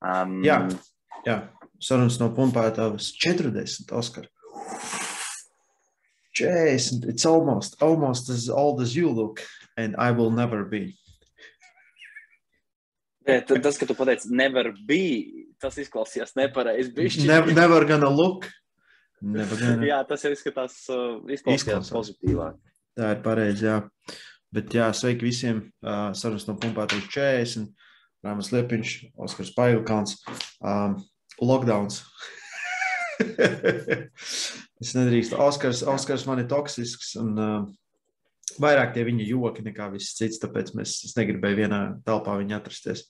Um, Jā, jā. sarunas no pumpētājas 40 Oskar. 40. It's almost, almost as old as you look, and I will never be. Bet tas, ka tu pateici, nevar bija, tas izklausījās nepareizi. Never, never gonna look. Never gonna. Jā, tas jau izskatās, uh, izklausās Izklausās. pozitīvāk. Tā ir pareizi, jā. Bet jā, sveiki visiem. Uh, sarunas no pumpētājas 40. Rāmas Liepiņš, Oskars Pailkāns. Um, lockdowns. es nedrīkstu. Oskars, Oskars man ir toksisks un uh, vairāk tie viņa joki nekā viss cits, tāpēc mēs, es negribēju vienā telpā viņu atrasties.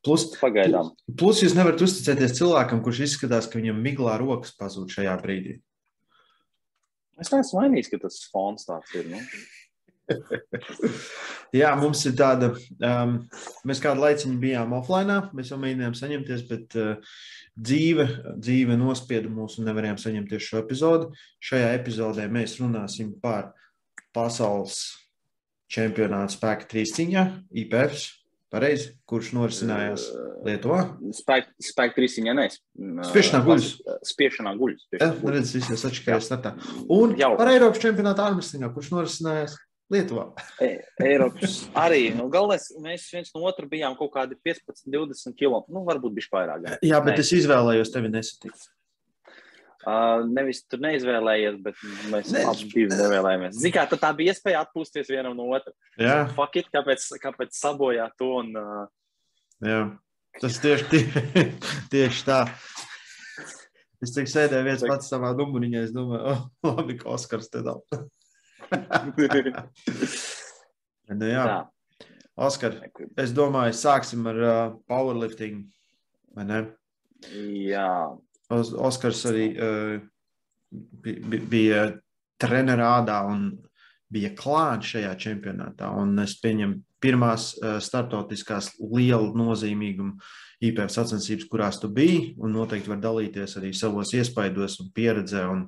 Plus, Pagaidām. plus jūs nevarat uzticēties cilvēkam, kurš izskatās, ka viņam miglā rokas pazūd šajā brīdī. Es neesmu vainīgs, ka tas fons tāds ir. Nu. Jā, mums ir tāda, um, mēs kādu laiciņu bijām offline, mēs jau mēģinājām saņemties, bet uh, dzīve, dzīve nospieda mūs un nevarējām saņemties šo epizodu. Šajā epizodē mēs runāsim par pasaules čempionātu spēka trīsciņā, IPFs, pareizi, kurš norisinājās Lietuvā. Spēk, spēk trīsiņā nes. Spiešanā guļus. Spiešanā guļus. Spiešanā guļus. redz, visi atšķirējas startā. Un Jau. par Eiropas čempionātu ārmestīnā, kurš norisinājās Lietuvā. E, Eiropas arī. Nu, galvenais, mēs viens no otra bijām kaut kādi 15, 20 km. Nu, varbūt bišķi vairāk. Jā, bet Nē. es izvēlējos tevi nesatikt. Uh, nevis tur neizvēlējies, bet mēs Ne. abi divi nevēlējāmies. Ziniet, kā tā bija iespēja atpūsties vienam no otra. Jā, Fuck it, kāpēc, kāpēc sabojāt to? Un, uh, jā. Tas tieši, tie, tieši tā. Es tik sēdēju viens pats savā numuriņā, es domāju, oh, labi, ka Oskars te nav. nu, jā, tā. Oskar, es domāju, sāksim ar uh, powerlifting, vai ne? Jā, Os, Oskars arī uh, bi- bi- bija trenerā ādā un bija klāts šajā čempionātā. Un es pieņemu pirmās uh, startautiskās liela nozīmīguma IPF sacensības, kurās tu biji, un noteikti var dalīties arī savos iespaidos un pieredzē un,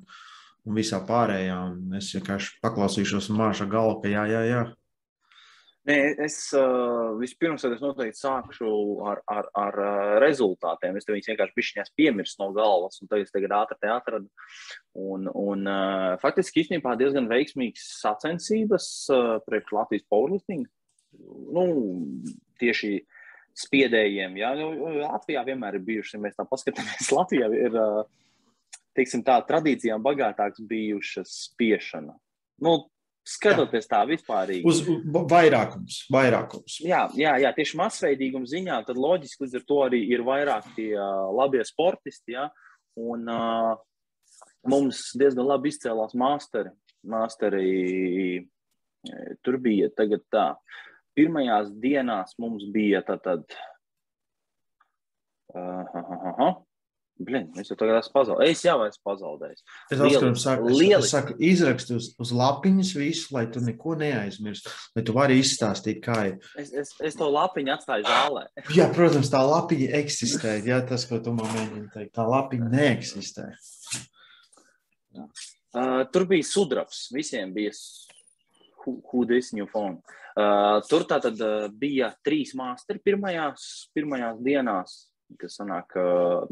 un visā pārējā. Un es vienkārši paklausīšos un māšu galvu, ka jā, jā, jā. Nē, es uh, vispirms es noteikti sākšu ar, ar, ar rezultātiem. Es viņus vienkārši bišķiņās piemirstu no galvas, un tagad es tagad ātri te atradu. Un, un uh, faktiski īstenībā diezgan veiksmīgs sacensības uh, priekš Latvijas powerlifting. Nu, tieši spiedējiem, jā, nu, Latvijā vienmēr ir bijuši, ja mēs tā paskatāmies, Latvijā ir, uh, teiksim tā, tradīcijām bagātāks bijušas spiešana. Nu, skatoties tā vispārīgi. Uz vairākums, vairākums. Jā, jā, jā, tieši masveidīguma ziņā, tad loģiski līdz ar to arī ir vairāk tie uh, labie sportisti. Ja? Un uh, mums diezgan labi izcēlās māsteri. Māsteri tur bija tagad tā. Pirmajās dienās mums bija tā tad. Uh, uh, uh, Blin, es jau tagad esmu pazaudējis. Es jau esmu pazaudējis. Es Oskaram saku, es, es saku, izrakstu uz, uz lapiņas visu, lai tu neko neaizmirsti, lai tu vari izstāstīt, kā ir. Es, es, es to lapiņu atstāju zālē. Jā, protams, tā lapiņa eksistē. Jā, tas, ko tu man mēģini teikt, tā lapiņa neeksistē. Uh, tur bija sudrabs. Visiem bija hudis new phone. Uh, tur tā tad uh, bija trīs māsteri pirmajās, pirmajās dienās, kas sanāk uh,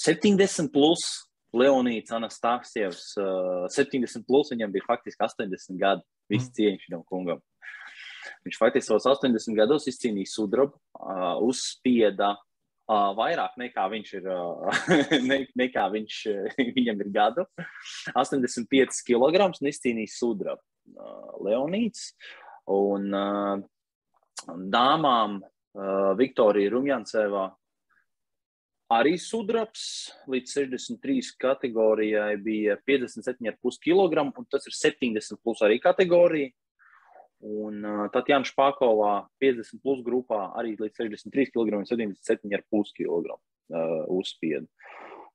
70 plus. Leonīds Anastasijevs, uh, 70 plus, viņam bija faktiski 80 gadi. Viss cieņš tam kungam. Viņš faktiski savos 80 gados izcīnīja sudrabu, uh, uzspieda uh, vairāk nekā viņš ir, uh, ne, nekā viņš, viņam ir gadu. 85 kg un izcīnījis sudrabu. Uh, Leonīds un uh, dāmām uh, Viktorija Rumjancevā arī sudrabs līdz 63 kategorijai bija 57,5 kg, un tas ir 70 plus arī kategorija. Un uh, Tatjana Špakovā 50 plus grupā arī līdz 63 kg un 77,5 kg uh, uzspiedu.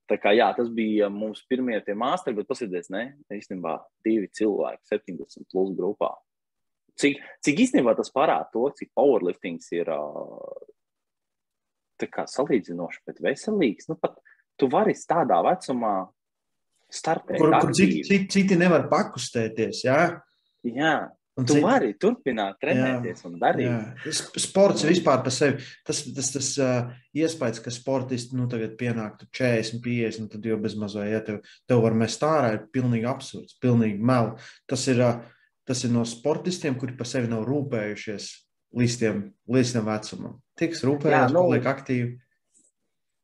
Tā kā jā, tas bija mums pirmie tie mākslinieki, bet paskatieties, ne, īstenībā divi cilvēki 70 plus grupā. Cik, cik īstenībā tas parāda to, cik powerliftings ir uh, kā salīdzinoši, bet veselīgs. Nu, pat tu vari tādā vecumā startēt. Kur, kur citi, citi, citi nevar pakustēties. Jā? Jā, Un tu cik... vari turpināt trenēties jā, un darīt. Jā. Sports vispār par sevi. Tas, tas, tas uh, iespējas, ka sportisti nu, tagad pienāktu 40, 50, un tad jau bezmazliet, ja tev, tev var mest ārā, ir pilnīgi absurds, pilnīgi meli. Tas ir, uh, tas ir no sportistiem, kuri par sevi nav rūpējušies līdz tiem, līdz tiem vecumam. Tiks rūpējies, nu, paliek aktīvi.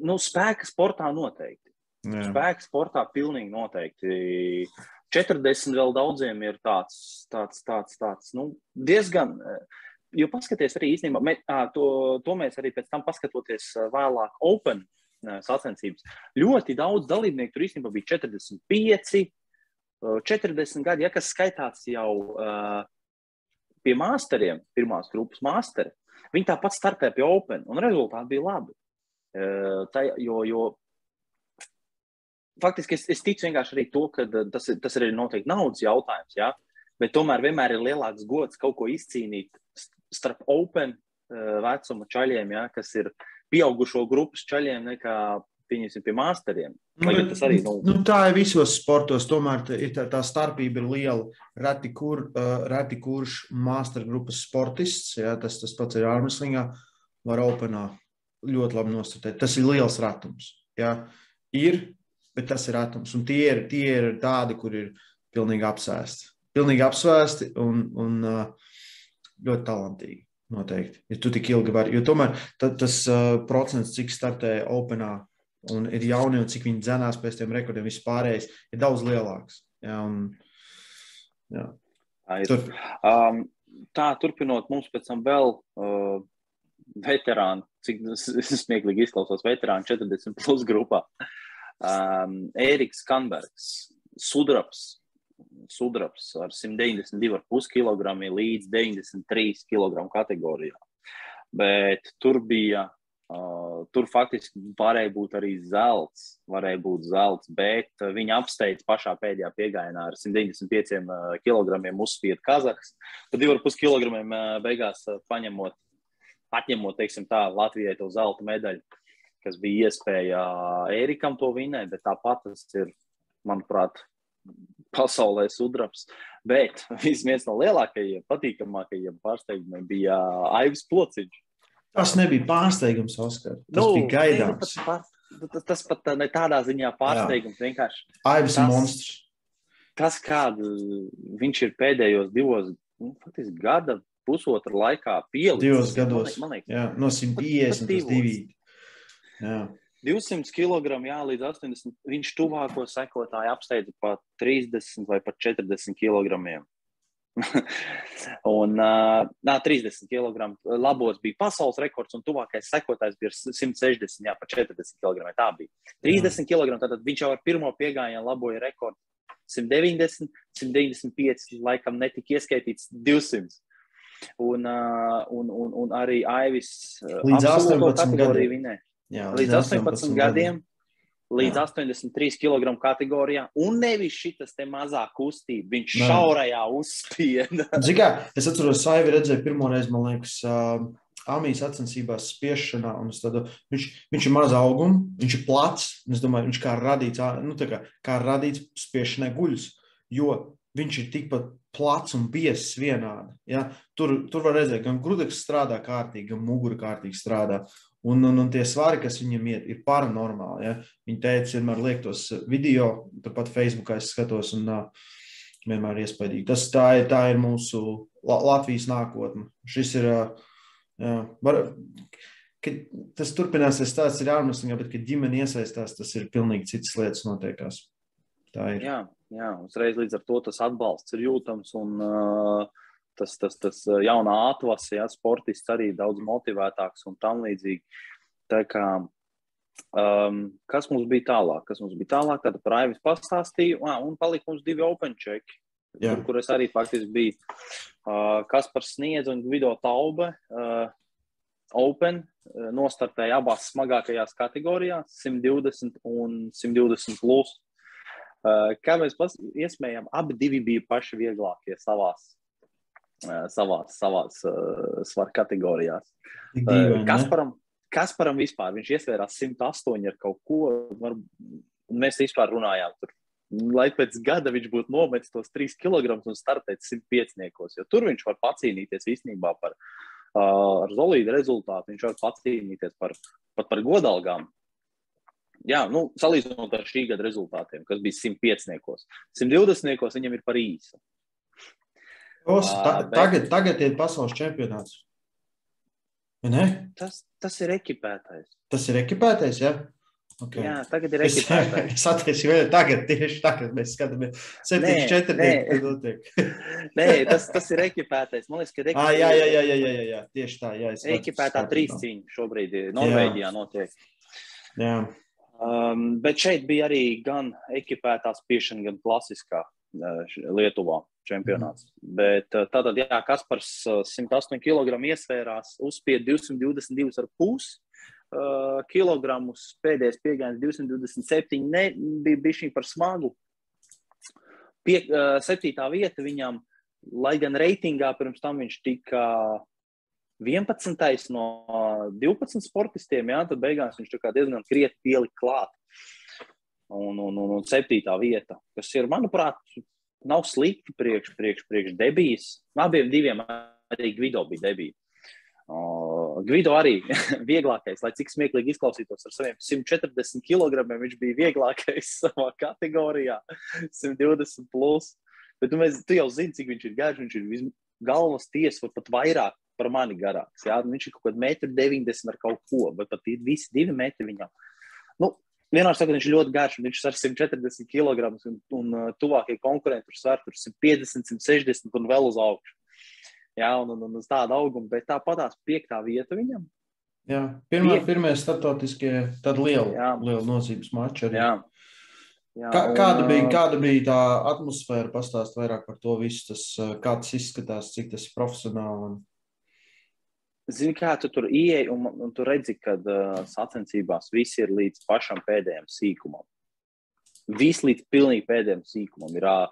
Nu, spēka sportā noteikti. Jā. Spēka sportā pilnīgi noteikti 40 vēl daudziem ir tāds, tāds, tāds, tāds nu, diezgan. Jo paskatieties, arī īstenībā mē, to, to mēs arī pēc tam paskatoties vēlāk Open sacensības. Ļoti daudz dalībnieku tur īstenībā bija 45, 40 gadi, ja kas skaitās jau uh, pie māsteriem, pirmās grupas māsteri. Viņi tāpat startē pie Open, un rezultāti bija labi. Uh, tā, jo, jo faktiski es, es ticu vienkārši arī to, ka eh, tas, tas ir noteikti naudas jautājums. Ja? Bet tomēr vienmēr ir lielāks gods kaut ko izcīnīt starp open uh, vecuma čaļiem, ja? kas ir pieaugušo grupas čaļiem, nekā pieņemsim pie māsteriem. Nu, tas arī, nu... Nu, tā ir visos sportos, tomēr tā, tā, tā starpība ir liela. Reti, kur, uh, reti kurš māster grupas sportists, ja? tas, tas pats ir ārmeslīgā, var openā ļoti labi nostutēt. Tas ir liels ratums. Ja? Ir bet tas ir atoms. Un tie ir, tie ir tādi, kur ir pilnīgi apsēsti. Pilnīgi apsēsti un, un uh, ļoti talantīgi. Noteikti. Ja tu tik ilgi vari, jo tomēr ta, tas uh, procents, cik startē Openā un ir jauni un cik viņi dzenās pēc tiem rekordiem, vispārējais ir daudz lielāks. Ja, un, jā. Tur. Um, tā, turpinot, mums pēc tam vēl uh, veterāni, cik smieklīgi izklausās, veterāni 40 plus grupā. Um, Ēriks Kanbergs, sudraps, sudraps ar 192,5 kg līdz 93 kg kategorijā. Bet tur bija, uh, tur faktiski varēja būt arī zelts, varēja būt zelts, bet viņa apsteidz pašā pēdējā piegājienā ar 195 kg uzspied Kazahs. Tad 2,5 kg beigās paņemot, atņemot, teiksim tā, Latvijai to zelta medaļu kas bija iespēja Ērikam to vinēt, bet tāpat tas ir, manuprāt, pasaulē sudrabs. Bet viens no lielākajiem, patīkamākajiem pārsteigumiem bija Aivis Plociņš. Tas nebija pārsteigums, Oskar. Tas nu, bija gaidāms. Ne, nu, tas, tas, tas pat ne tādā ziņā pārsteigums. Jā. Vienkārši. Aivis tas, monstrs. Tas, kādu viņš ir pēdējos divos, nu, faktiski gada pusotra laikā pielicis. Divos gados. Man, liekas, jā, no 150 līdz 200. Jā. 200 kg, jā, līdz 80. Viņš tuvāko sekotāju apsteidza pa 30 vai pat 40 kg. un nā, 30 kg labos bija pasaules rekords, un tuvākais sekotājs bija 160, jā, pa 40 kg. Tā bija 30 kg. Tad viņš jau ar pirmo piegājienu laboja rekordu 190, 195, laikam netika ieskaitīts 200. Un, un, un, un arī Aivis līdz 18 gadiem. Jā, līdz 18, 18 gadiem, līdz jā. 83 kg kategorijā, un nevis šis te mazā kustība, viņš Nē. šaurajā uzspieda. Zigā, es atceros, Saivi redzēju pirmo reizi, man liekas, uh, Amijas sacensībās spiešanā, un tādu, viņš, viņš ir maz auguma, viņš ir plats, un es domāju, viņš kā radīts, nu, kā, kā radīts spiešanai guļus, jo viņš ir tikpat plats un biezs vienādi. Ja? Tur, tur var redzēt, gan grudeks strādā kārtīgi, gan mugura kārtīgi strādā. Un, un, un tie svari, kas viņam iet, ir paranormāli. Ja? Viņa teica, vienmēr liek tos video, turpat Facebookā es skatos, un uh, vienmēr iespaidīgi. Tas tā ir, tā ir mūsu Latvijas nākotne. Šis ir, uh, jā, var, tas turpināsies, tāds ir ārmeslīgā, bet, kad ģimene iesaistās, tas ir pilnīgi citas lietas notiekās. Tā ir. Jā, jā, uzreiz līdz ar to tas atbalsts ir jūtams un uh, tas, tas, tas eh, jaunā atvase, ja sportists arī daudz motivētāks un tam līdzīgi. Tā kā, um, kas mums bija tālāk? Kas mums bija tālāk? Tad par Aivis pastāstīju, ah, un palika mums divi open check. Tur, kur es arī faktiski biju. Uh, Kaspars Sniedz un Gvido Taube uh, Open uh, nostartēja abās smagākajās kategorijās, 120 un 120 plus. Uh, kā mēs iespējām, abi bija paši vieglākie savās savās, savās uh, svaru kategorijās. Uh, Kasparam, Kasparam vispār viņš iesvērās 108 ar kaut ko. Var, mēs vispār runājām tur lai pēc gada viņš būtu nometis tos 3 kg un startēt 105. Jo tur viņš var pacīnīties īstenībā par, uh, solīdu rezultātu. Viņš var pacīnīties par, pat par godalgām. Jā, nu, salīdzinot ar šī gada rezultātiem, kas bija 105. 120. viņam ir par īsu. Os, ta, uh, bet... tagad, tagad ir pasaules čempionāts. Ne? Tas, tas ir ekipētais. Tas ir ekipētais, jā. Ja? Okay. Jā, tagad ir ekipētais. Es attiecu vēl tagad, tieši tagad mēs skatāmies 74 notiek. Nē, tas, tas ir ekipētais. Man liekas, ka ekipētais. Ah, jā, jā, jā, jā, jā, jā, tieši tā. Jā, ekipētā trīs cīņa šobrīd Norvēģijā notiek. Jā. Um, bet šeit bija arī gan ekipētā spiešana, gan klasiskā uh, Lietuvā čempionāts. Mm. Bet uh, tātad, jā, Kaspars 108 kg iesvērās, uzspied 222,5 uh, kilogramus. Pēdējais piegājiens 227 ne, bija bijis par smagu. Pie, uh, septītā vieta viņam, lai gan reitingā pirms tam viņš tika 11. no 12 sportistiem, jā, tad beigās viņš diezgan krietni pielika klāt. Un, un, un, un septītā vieta, kas ir, manuprāt, nav slikti priekš, priekš, priekš debijas. Abiem diviem arī Gvido bija debija. Uh, Gvido arī vieglākais, lai cik smieklīgi izklausītos ar saviem 140 kg. Viņš bija vieglākais savā kategorijā, 120 plus. Bet tu, mēs, tu jau zini, cik viņš ir garš. Viņš ir galvas tiesa, pat vairāk par mani garāks. Jā? Viņš ir kaut kāds 1,90 m ar kaut ko, bet pat visi divi metri viņam. Nu, vienmēr saka, viņš ir ļoti garš, viņš ir ar 140 kg un, un uh, tuvākie konkurenti tur svēr tur 150, 160 un vēl uz augšu jā, un, un, un uz tādu augumu, bet tāpatās piektā vieta viņam. Jā, pirmā, Piek... pirmie startautiskie, tad liela, liela nozīmes mači arī. Jā. Jā, Kā, kāda, bija, kāda bija tā atmosfēra? Pastāst vairāk par to visu, tas, kā tas izskatās, cik tas ir profesionāli. Un... Zini, kā tu tur ieej, un, un tu redzi, ka uh, sacensībās viss ir līdz pašam pēdējiem sīkumam. Viss līdz pilnīgi pēdējiem sīkumam ir uh,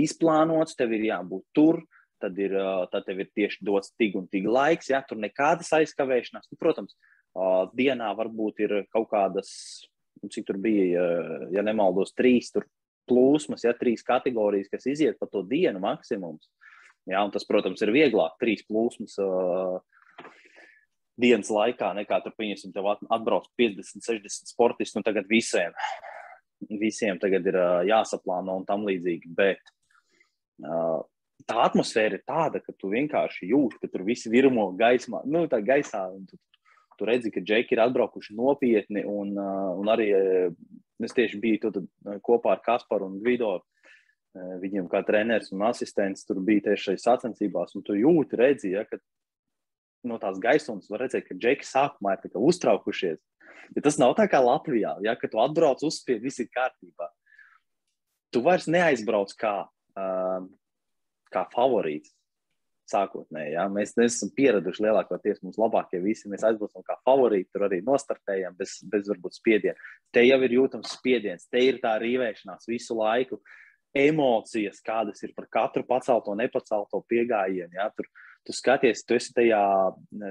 izplānots, tev ir jābūt tur, uh, tad, ir, tad tev ir tieši dots tik un tik laiks. Ja? Tur nekādas aizkavēšanās. Nu, protams, dienā varbūt ir kaut kādas, nu, cik tur bija, ja nemaldos, trīs plūsmas, ja trīs kategorijas, kas iziet pa to dienu maksimums. Ja? Un tas, protams, ir vieglāk, trīs plūsmas. Uh, dienas laikā, nekā tur, pieņemsim, tev atbrauc 50, 60 sportisti, un tagad visiem, visiem tagad ir jāsaplāno un tam līdzīgi. Bet tā atmosfēra ir tāda, ka tu vienkārši jūti, ka tur viss virmo gaismā, nu, tā gaisā. Tu, tu redzi, ka džeki ir atbraukuši nopietni, un, un arī es tieši biju kopā ar Kasparu un Gvido. Viņiem kā treneris un asistents tur bija tieši šajās sacensībās, tu jūti, redzi, ja, ka no tās gaismas var redzēt, ka džeki sākumā ir uztraukušies. Ja tas nav tā kā Latvijā, ja, tu atbrauc uzspied, viss ir kārtībā. Tu vairs neaizbrauc kā uh, kā favorīts. Sākotnēji, ja? mēs neesam pieraduši lielākoties mums labākie visi. Mēs aizbraucam kā favorīti, tur arī nostartējam bez, bez varbūt spiediena. Te jau ir jūtams spiediens, te ir tā rīvēšanās visu laiku, emocijas, kādas ir par katru pacelto, nepacelto piegājienu. Ja? Tur, tu skaties, tu esi tajā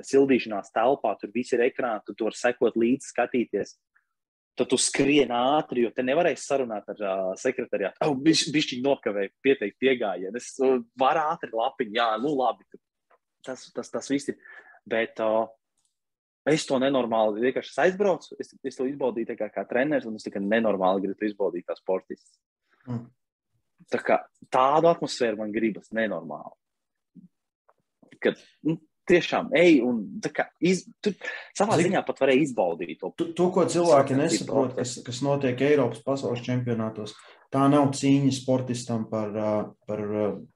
sildīšanās telpā, tur viss ir ekrānā, tu tur sekot līdzi, skatīties tad tu skrien ātri, jo te nevarēsi sarunāt ar uh, sekretariātu. Oh, viņš viņš nokavēja pieteikt piegājienu. Es uh, varu ātri lapiņu, jā, nu labi. Tas, tas, tas viss ir. Bet uh, es to nenormāli vienkārši aizbraucu. Es, es to izbaudīju kā, kā treneris, un es tikai nenormāli gribu izbaudīt kā sportists. Mm. Tā kā, tādu atmosfēru man gribas nenormāli. Kad, nu, tiešām ej un kā, iz, tu savā Zin, ziņā pat varēja izbaudīt to. To, to ko cilvēki nesaprot, kas, kas notiek Eiropas pasaules čempionātos, tā nav cīņa sportistam par, par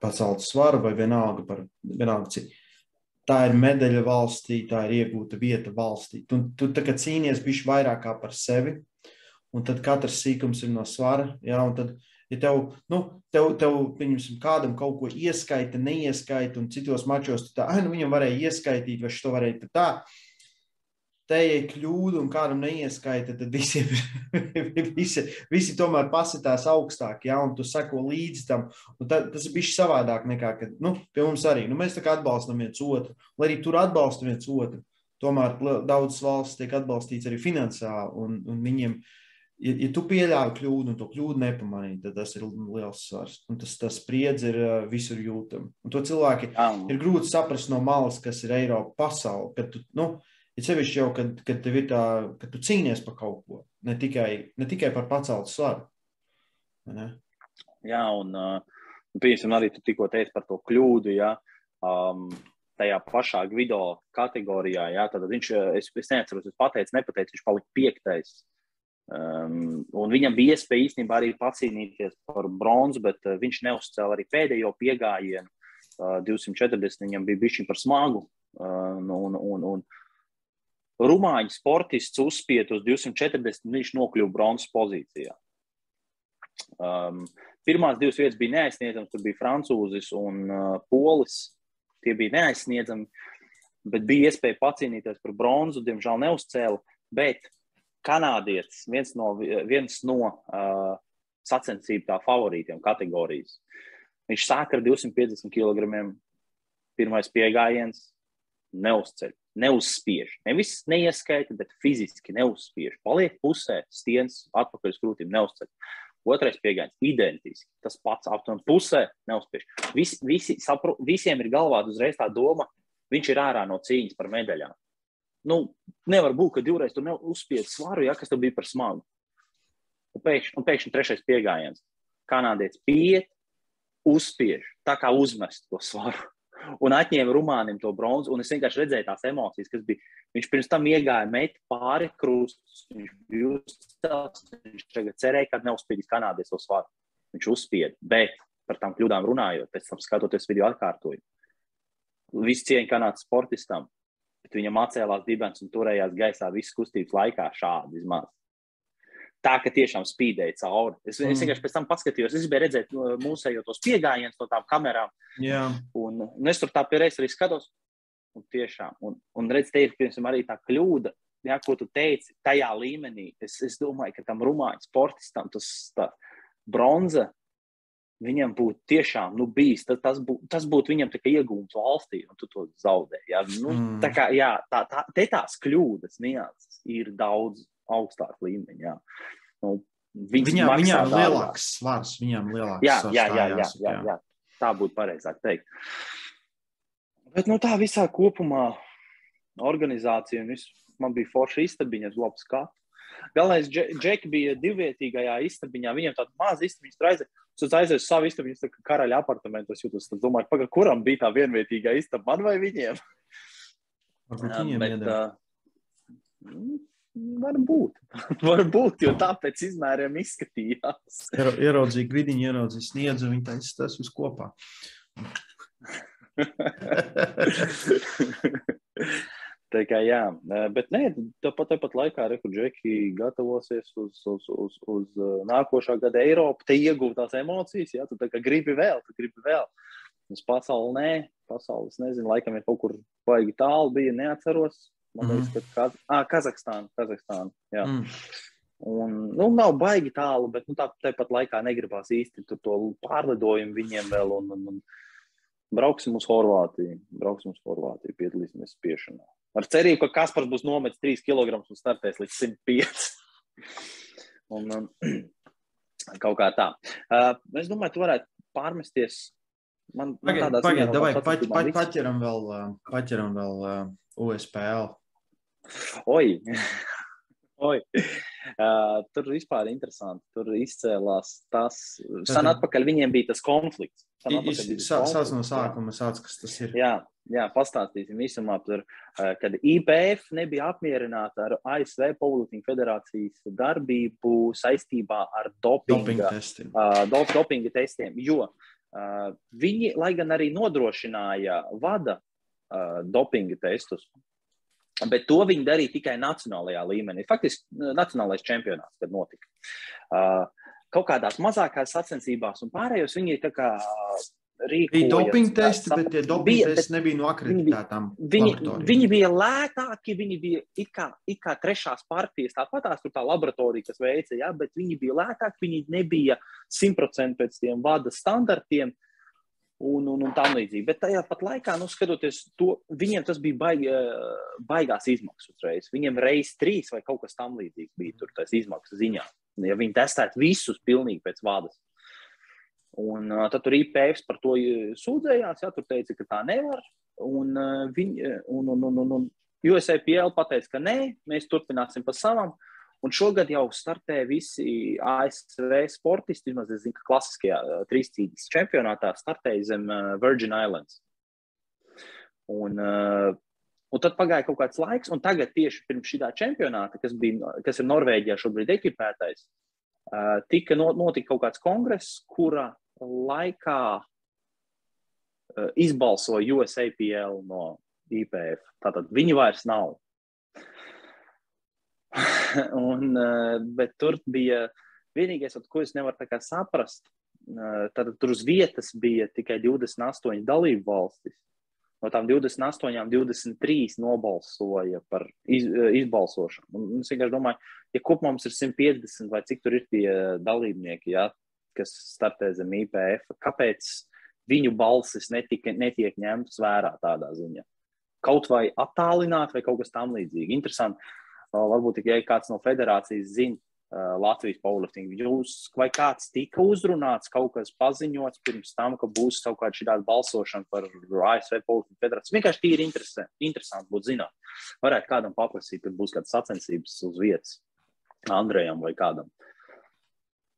paceltu svaru vai vienalga par vienalga cik. Tā ir medaļa valstī, tā ir iegūta vieta valstī. Tu, tu tā kā cīnies bišķi vairāk kā par sevi, un tad katrs sīkums ir no svara, jā, un tad uh, Ja tev, nu, tev, tev pieņemsim, kādam kaut ko ieskaita, neieskaita, un citos mačos tā, nu, viņam varēja ieskaitīt, vai šo varēja tā. Te ir kļūda, un kādam neieskaita, tad visiem, visi, visi tomēr pasitās augstāk, ja, un tu seko līdzi tam. Tā, tas ir bijis savādāk nekā, kad, nu, pie mums arī, nu, mēs tā kā atbalstam viens otru, lai arī tur atbalsta viens otru. Tomēr daudzas valsts tiek atbalstīts arī finansiāli, un, un viņiem ir ja, ja tu pieļāvi kļūdu un to kļūdu nepamanīji, tad tas ir liels svars. Un tas, tas spriedzi ir visur jūtama. Un to cilvēki um. ir grūti saprast no malas, kas ir Eiropa pasaule. Kad tu, nu, ir sevišķi jau, kad, kad tev ir tā, ka tu cīnies par kaut ko, ne tikai, ne tikai par paceltu svaru. Ne? Jā, un, uh, piemēram, arī tu tikko teici par to kļūdu, ja, um, tajā pašā Gvido kategorijā, ja, tad viņš, es, es neatceros, es pateicu, nepateicu, viņš palika piektais. Um, un viņam bija iespēja īstenībā arī pacīnīties par bronzu, bet uh, viņš neuzcēla arī pēdējo piegājienu. Uh, 240 viņam bija bijis par smagu. Uh, un, un, un Rumāņu sportists uzspied uz 240, viņš nokļuva bronzas pozīcijā. Um, pirmās divas vietas bija neaizsniedzamas, tur bija francūzis un uh, polis. Tie bija neaizsniedzami, bet bija iespēja pacīnīties par bronzu. Diemžēl neuzcēla, bet kanādietis, viens no, viens no uh, sacensību favorītiem kategorijas. Viņš sāk ar 250 kg. Pirmais piegājiens neuzceļ, neuzspiež. Nevis neieskaita, bet fiziski neuzspiež. Paliek pusē, stiens atpakaļ uz krūtīm neuzceļ. Otrais piegājiens identiski. Tas pats aptuveni pusē neuzspiež. Vis, visi sapro, visiem ir galvā uzreiz tā doma, viņš ir ārā no cīņas par medaļām nu, nevar būt, ka divreiz tur uzspied svaru, ja kas tur bija par smagu. Un pēkšņi, un pēkšņi trešais piegājiens. Kanādietis pieiet, uzspiež, tā kā uzmest to svaru. Un atņēma Rumānam to bronzu. Un es vienkārši redzēju tās emocijas, kas bija. Viņš pirms tam iegāja met pāri krustus. Viņš bija uzcēlis. Viņš tagad cerēja, ka neuzspiedīs kanādietis to svaru. Viņš uzspieda. Bet par tām kļūdām runājot, pēc tam skatoties video atkārtojumu. Viss cieņa kanādas sportistam bet viņam atcēlās dibens un turējās gaisā visas kustības laikā šādi vismaz. Tā, ka tiešām spīdēja cauri. Es, mm. es vienkārši pēc tam paskatījos, es gribēju redzēt mūsu tos piegājienus no tām kamerām. Jā. Un, un es tur tā pierēs arī skatos. Un tiešām, un, un redz, te ir piemēram, arī tā kļūda, jā, ko tu teici, tajā līmenī. Es, es domāju, ka tam rumāņu sportistam tas bronza viņam būtu tiešām nu, bijis, tad tas, bū, tas būtu viņam iegūms valstī, un tu to zaudē. Ja? Nu, mm. Tā kā jā, tā, tā, te tās kļūdas nianses ir daudz augstāk līmeņa. Jā. Nu, viņam viņam ir lielāks svars, viņam ir lielāks jā, svars. Jā, jā, jā, jā, jā, jā. Tā būtu pareizāk teikt. Bet nu, tā visā kopumā organizācija un viss, man bija forša istabiņa, labi skatu. Galvenais, Džeki bija divvietīgajā istabiņā. Viņam tāda maza istabiņa, tur aizēja. Es aizēju uz savu istabu, viņas kā karaļa apartamentos jūtos. Es domāju, paga, kuram bija tā vienvietīgā istaba, man vai viņiem? Varbūt viņiem bet, uh, Varbūt. Varbūt, jo tāpēc izmēriem izskatījās. Ieraudzīja gvidiņu, ieraudzīja sniedzu, viņi tā izstāsta uz kopā. Tā kā jā, bet nē, tāpat, tāpat laikā Rekurģeki gatavosies uz, uz, uz, uz nākošā gada Eiropu, te iegūt tās emocijas, jā, tu tā kā gribi vēl, tu gribi vēl. Uz pasauli nē, pasaules nezinu, laikam ir kaut kur baigi tālu bija, neatceros. Man liekas, mm. ka Kaz ah, Kazahstāna, Kazahstāna, jā. Mm. Un, nu, nav baigi tālu, bet nu, tā, tāpat laikā negribās īsti tur to pārlidojumu viņiem vēl. Un, un, un brauksim uz Horvātiju, brauksim uz Horvātiju, piedalīsimies spiešanā. Ar cerību, ka Kaspars būs nometis 3 kg un startēs līdz 105. un, um, kaut kā tā. Uh, es domāju, tu varētu pārmesties. Man, man pagaid, pagaid, davai, paķ, paķ, paķeram vēl, uh, paķeram vēl uh, USPL. Oi! Oi. Uh, tur vispār ir interesanti. Tur izcēlās tas. Sen atpakaļ viņiem bija tas konflikts. Sāc no sākuma, sāc, kas tas ir. Jā, jā pastāstīsim par, uh, kad IPF nebija apmierināta ar ASV Powerlifting federācijas darbību saistībā ar dopinga, dopinga testiem. Uh, dop, dopinga testiem jo uh, viņi, lai gan arī nodrošināja vada uh, dopinga testus, Bet to viņi darīja tikai nacionālajā līmenī. Faktiski, nacionālais čempionāts, kad notika. Uh, kaut kādās mazākās sacensībās, un pārējos viņi tā kā rīkoja. Bija dopinga testi, bet tie dopinga testi nebija no akreditētām. Viņi, viņi, viņi bija lētāki, viņi bija it kā, it kā trešās partijas, tāpatās tur tā laboratorija, kas veica, jā, bet viņi bija lētāki, viņi nebija simtprocentīgi pēc tiem vada standartiem. Uh, un, un, un tā līdzīgi. Bet tajā pat laikā, nu, skatoties to, viņiem tas bija baigi, baigās izmaksas uzreiz. Viņiem reizes trīs vai kaut kas tamlīdzīgs bija tur, tas izmaksas ziņā. ja viņi testētu visus pilnīgi pēc vādas. Un uh, tad tur IPF par to sūdzējās, ja tur teica, ka tā nevar. Un, uh, viņi, un, un, un, un, un USAPL pateica, ka nē, mēs turpināsim pa savam. Un šogad jau startē visi ASV sportisti, vismaz es zinu, ka klasiskajā trīscīņas čempionātā startēja zem Virgin Islands. Un, Un tad pagāja kaut kāds laiks, un tagad tieši pirms šī čempionāta, kas, bija, kas ir Norvēģijā šobrīd ekipētais, tika notika kaut kāds kongress, kura laikā izbalsoja USAPL no IPF. Tātad viņi vairs nav. un, uh, bet tur bija vienīgais, ko es nevaru saprast. Tad tur uz vietas bija tikai 28 dalību valstis no tām 28, 23 nobalsoja par iz, izbalsošanu. Un es vienkārši domāju, ja kopumā mums ir 150 vai cik tur ir tie dalībnieki, ja, kas startē zem IPF, kāpēc viņu balsis netika, netiek ņemtas vērā tādā ziņā? Kaut vai attālināt, vai kaut kas tam līdzīgs. Interesanti. Varbūt tikai ja kāds no federācijas zina, Latvijas powerlifting. Jūs vai kāds tika uzrunāts, kaut kas paziņots pirms tam, ka būs kaut kāda šī balsošana par ASV powerlifting federāciju? Vienkārši tīri interesanti, interesanti būtu zināt. Varētu kādam paprasīt, kad būs kādas sacensības uz vietas, Andrejam vai kādam.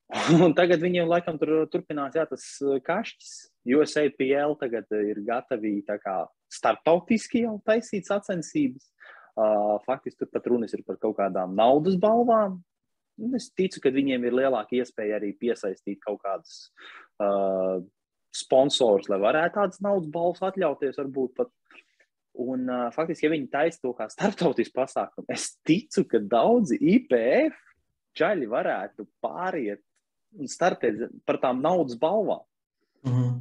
Un tagad viņiem laikam tur turpinās jā, tas kašķis. USAPL tagad ir gatavi kā, startautiski jau taisīt sacensības. Uh, faktiski tur pat runas ir par kaut kādām naudas balvām, Es ticu, ka viņiem ir lielāka iespēja arī piesaistīt kaut kādus uh, sponsorus, lai varētu tādas naudas balvas atļauties. Varbūt pat. Un, uh, faktiski, ja viņi taisa to kā starptautisku pasākumu, es ticu, ka daudzi IPF čaļi varētu pāriet un startēt par tām naudas balvām. Mm -hmm.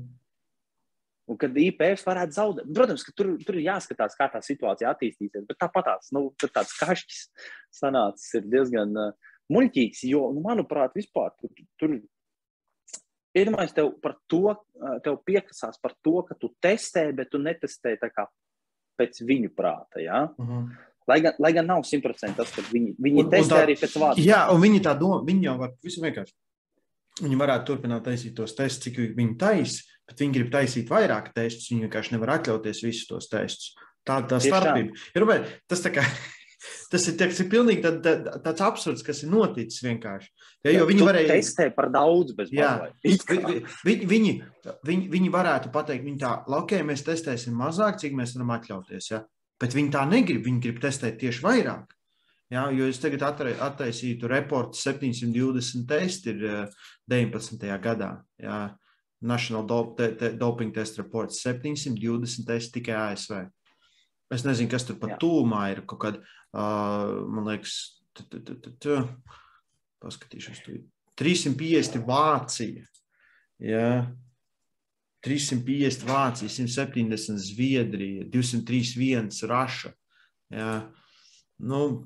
Un kad IPF varētu zaudēt, protams, ka tur, tur ir jāskatās, kā tā situācija attīstīsies. Bet tāpat tās, nu, tāds kašķis sanācis ir diezgan. Uh, muļķīgs, jo, nu, manuprāt, vispār tur, tur iedomājies tev par to, tev piekasās par to, ka tu testē, bet tu netestē tā kā pēc viņu prāta? Ja? Uh -huh. Lai gan, lai gan nav simtprocentīgi tas, ka viņi, viņi un, testē un tā, arī pēc vārda. Jā, un viņi tā domā, viņi jau var visam vienkārši. Viņi varētu turpināt taisīt tos testus, cik viņi taisa, bet viņi grib taisīt vairāk testus. Viņi vienkārši nevar atļauties visus tos testus. Tā tā starpība. Ir, tas tā kā Tas ir, tas ir pilnīgi tā, tā, tāds absurds, kas ir noticis vienkārši. Ja, jo viņi varēja testēt par daudz, bez manis. Viņi, viņi, viņi, viņi varētu pateikt, viņi tā, ok, mēs testēsim mazāk, cik mēs varam atļauties. Ja? Bet viņi tā negrib. Viņi grib testēt tieši vairāk. Ja? Jo es tagad attaisītu reportu 720 testi ir 19. Eh, gadā. Ja? National Doping Test Reports 720 testi tikai ASV. Es nezinu, kas tur pat tūmā ir. Kaut kāda man liekas, paskatīšos, 350 Vācija. Ja? 350 Vācija, 170 Zviedrija, 231 Raša. Ja? Nu,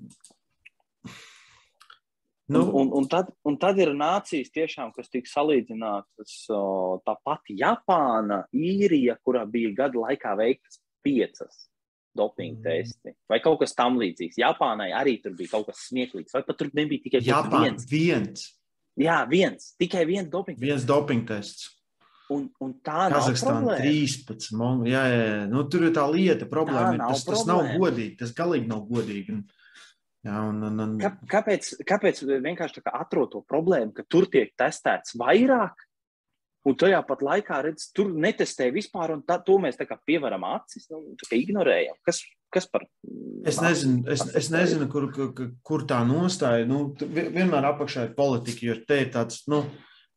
Nu, un, un, tad, un tad ir nācijas, tiešām, kas tika salīdzinātas. Tāpat Japāna, Īrija, kurā bija gada laikā veiktas piecas dopinga mm. testi vai kaut kas tamlīdzīgs. Japānai arī tur bija kaut kas smieklīgs, vai pat tur nebija tikai Japāna, viens. viens. Jā, viens, tikai viens dopinga tests. Viens dopinga tests. Un, un tā ir Kazahstāna 13. Man, jā, jā, jā. Nu, tur ir tā lieta, problēma. Tā tas, problēma. tas nav godīgi. Tas galīgi nav godīgi. Un, jā, un, un, un... Kā, kāpēc, kāpēc vienkārši atrod to problēmu, ka tur tiek testēts vairāk Un tajā pat laikā, redz, tur netestē vispār, un tā, to mēs pievaram acis, nu, ignorējam. Kas, kas par? Es nezinu, es, es nezinu kur, kur, kur tā nostāja. Nu, vienmēr apakšā ir politika, jo te ir tāds nu,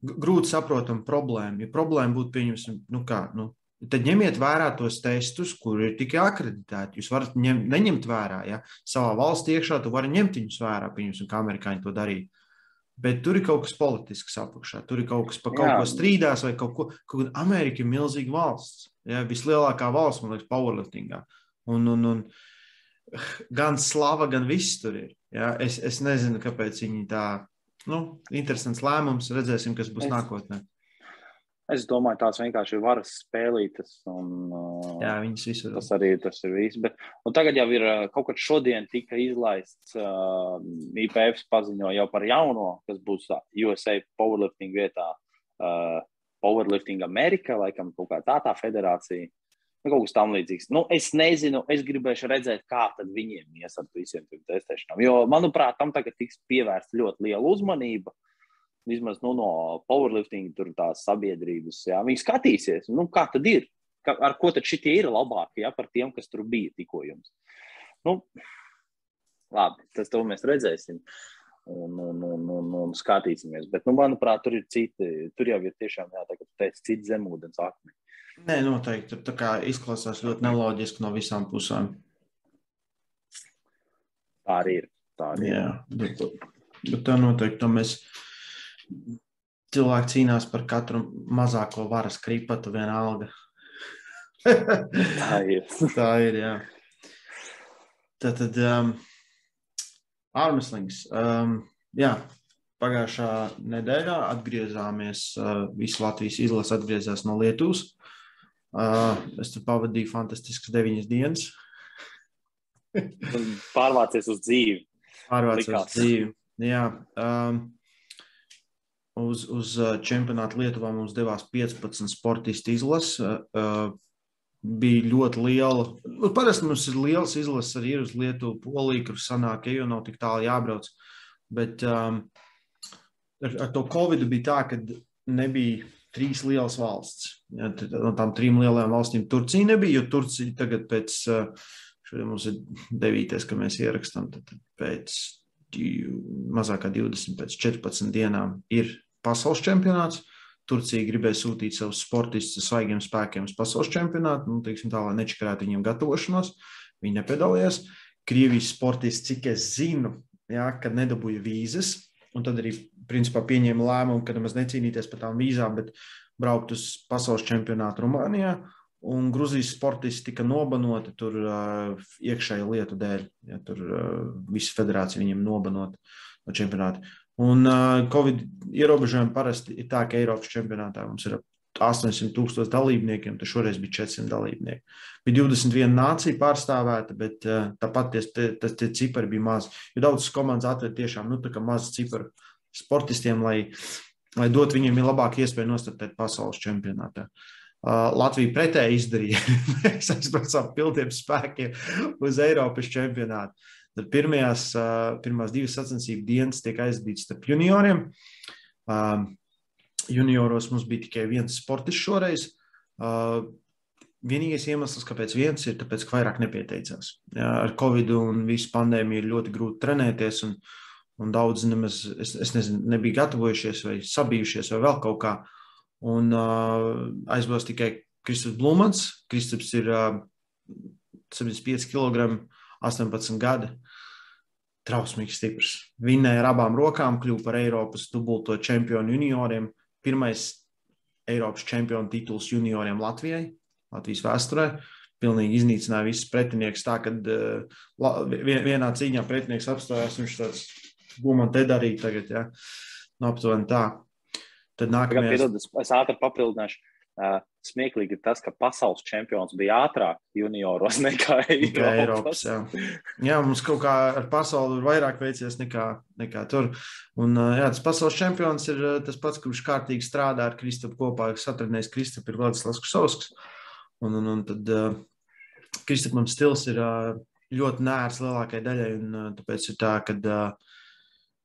grūti saprotama problēma. Ja problēma būtu, pieņemsim, nu kā, nu, tad ņemiet vērā tos testus, kur ir tikai akreditēti. Jūs varat ņem, neņemt vērā. Ja? Savā valstī iekšā tu vari ņemt viņus vērā, pieņemsim, kā amerikāņi to darīja. Bet tur ir kaut kas politisks apakšā. Tur ir kaut kas par kaut Jā. ko strīdās, vai kaut ko. Kaut Amerika ir milzīga valsts. Ja, vislielākā valsts, man liekas, powerliftingā. Un, un, un gan slava, gan viss tur ir. Ja. Es, es nezinu, kāpēc viņi tā. Nu, interesants lēmums. Redzēsim, kas būs es, nākotnē. Es domāju, tās vienkārši ir varas spēlītas. Un, Jā, viņas visur. Tas arī tas ir viss. Bet, tagad jau ir kaut kad šodien tika izlaists uh, IPF paziņo jau par jauno, kas būs USA powerlifting vietā. Uh, powerlifting Amerika, laikam kaut kā tā tā federācija. Nu, kaut kas tam līdzīgs. Nu, es nezinu, es gribēšu redzēt, kā viņiem ies ar visiem tiem testēšanām. Jo, manuprāt, tam tagad tiks pievērsta ļoti liela uzmanība. Uh, vismaz nu, no powerlifting tur tās sabiedrības. Jā. Viņi skatīsies, nu, kā tad ir, ka, ar ko tad šitie ir labākie ja, par tiem, kas tur bija tikko jums. Nu, labi, tas to mēs redzēsim. Un, un, un, un, un skatīsimies. Bet, nu, manuprāt, tur ir citi. Tur jau ir tiešām, jā, tā kā teicu, citi zemūdens akmeņi. Nē, noteikti. Tur tā kā izklausās ļoti neloģiski no visām pusēm. Tā arī ir. Tā arī jā, ir. Bet, bet tā noteikti. Mēs cilvēki cīnās par katru mazāko varas kripatu vienalga. Tā ir. Tā ir, jā. Tad, tad um, ārmeslings. Um, jā, pagājušā nedēļā atgriezāmies, uh, visu Latvijas izlase atgriezās no Lietuvas. Uh, es tur pavadīju fantastiskas deviņas dienas. Pārvācies uz dzīvi. Pārvācies uz dzīvi. Jā. Um, uz, uz uh, čempionātu Lietuvā mums devās 15 sportistu izlases. Uh, uh, bija ļoti liela. Nu, parasti mums ir liels izlases arī uz Lietuvu, Poliju, kur sanāk, jau nav tik tālu jābrauc. Bet um, ar, ar to Covid bija tā, ka nebija trīs lielas valsts. Ja, no tām trim lielajām valstīm Turcija nebija, jo Turcija tagad pēc, šodien mums ir devītais, ka mēs ierakstām, tad pēc mazāk kā 20 pēc 14 dienām ir pasaules čempionāts. Turcija gribēja sūtīt savus sportistus svaigiem spēkiem uz pasaules čempionātu, nu, teiksim, tā, lai nečakarētu viņiem gatavošanos. Viņi nepiedalījās. Krievijas sportisti, cik es zinu, jā, kad nedabūja vīzes, un tad arī principā pieņēma lēmumu, ka nemaz necīnīties par tām vīzām, bet braukt uz pasaules čempionātu Rumānijā. Un Grūzijas sportisti tika nobanoti tur uh, iekšēju lietu dēļ. Ja, tur uh, visa federācija viņiem nobanot no čempionāta. Un uh, Covid ierobežojumi parasti ir tā, ka Eiropas čempionātā mums ir 800 tūkstoši dalībniekiem, tad šoreiz bija 400 dalībnieki. Bija 21 nācija pārstāvēta, bet uh, tāpat tie, tie, tie cipari bija mazi. Jo daudzas komandas atved tiešām nu, mazu ciparu sportistiem, lai, lai dot viņiem labāku iespēju nostartēt pasaules čempionātā. Uh, Latvija pretēji izdarīja. Mēs aizbraucām pilniem spēkiem uz Eiropas čempionātu. Tad pirmajās, uh, pirmās divas sacensību dienas tiek aizdītas starp junioriem. Uh, junioros mums bija tikai viens sportists šoreiz. Vienīgais iemesls, kāpēc viens ir, tāpēc, ka vairāk nepieteicās. Ar Covid un visu pandēmiju ir ļoti grūti trenēties, un, un daudz nemaz, es, es nezinu, nebija gatavojušies vai sabijušies vai vēl kaut kā. Uh, Un uh, aizbrauc tikai Kristaps Blūmans. Kristaps ir uh, 75 kg, 18 gadi. Trausmīgs, stiprs. Vinnēja ar abām rokām, kļuva par Eiropas dubulto čempionu junioriem. Pirmais Eiropas čempionu tituls junioriem Latvijai, Latvijas vēsturē. Pilnīgi iznīcināja visus pretinieks. Tā, kad uh, vienā cīņā pretinieks apstājās, viņš tāds gumā te darīja tagad. Ja? Nu, aptuveni tā. Tad nākamajā gadā es, es ātri papildināšu. Uh, smieklīgi ir tas, ka pasaules čempions bija ātrāk junioros nekā Eiropas. Eiropas jā. jā, mums kaut kā ar pasauli ir vairāk veicies nekā, nekā tur. Un, uh, jā, tas pasaules čempions ir tas pats, kurš kārtīgi strādā ar Kristapu kopā, kas atradnējis Kristapu ir Vladislavs Kusovskis. Un, un, un tad uh, Kristapam stils ir uh, ļoti nērs lielākajai daļai, un uh, tāpēc ir tā, ka uh,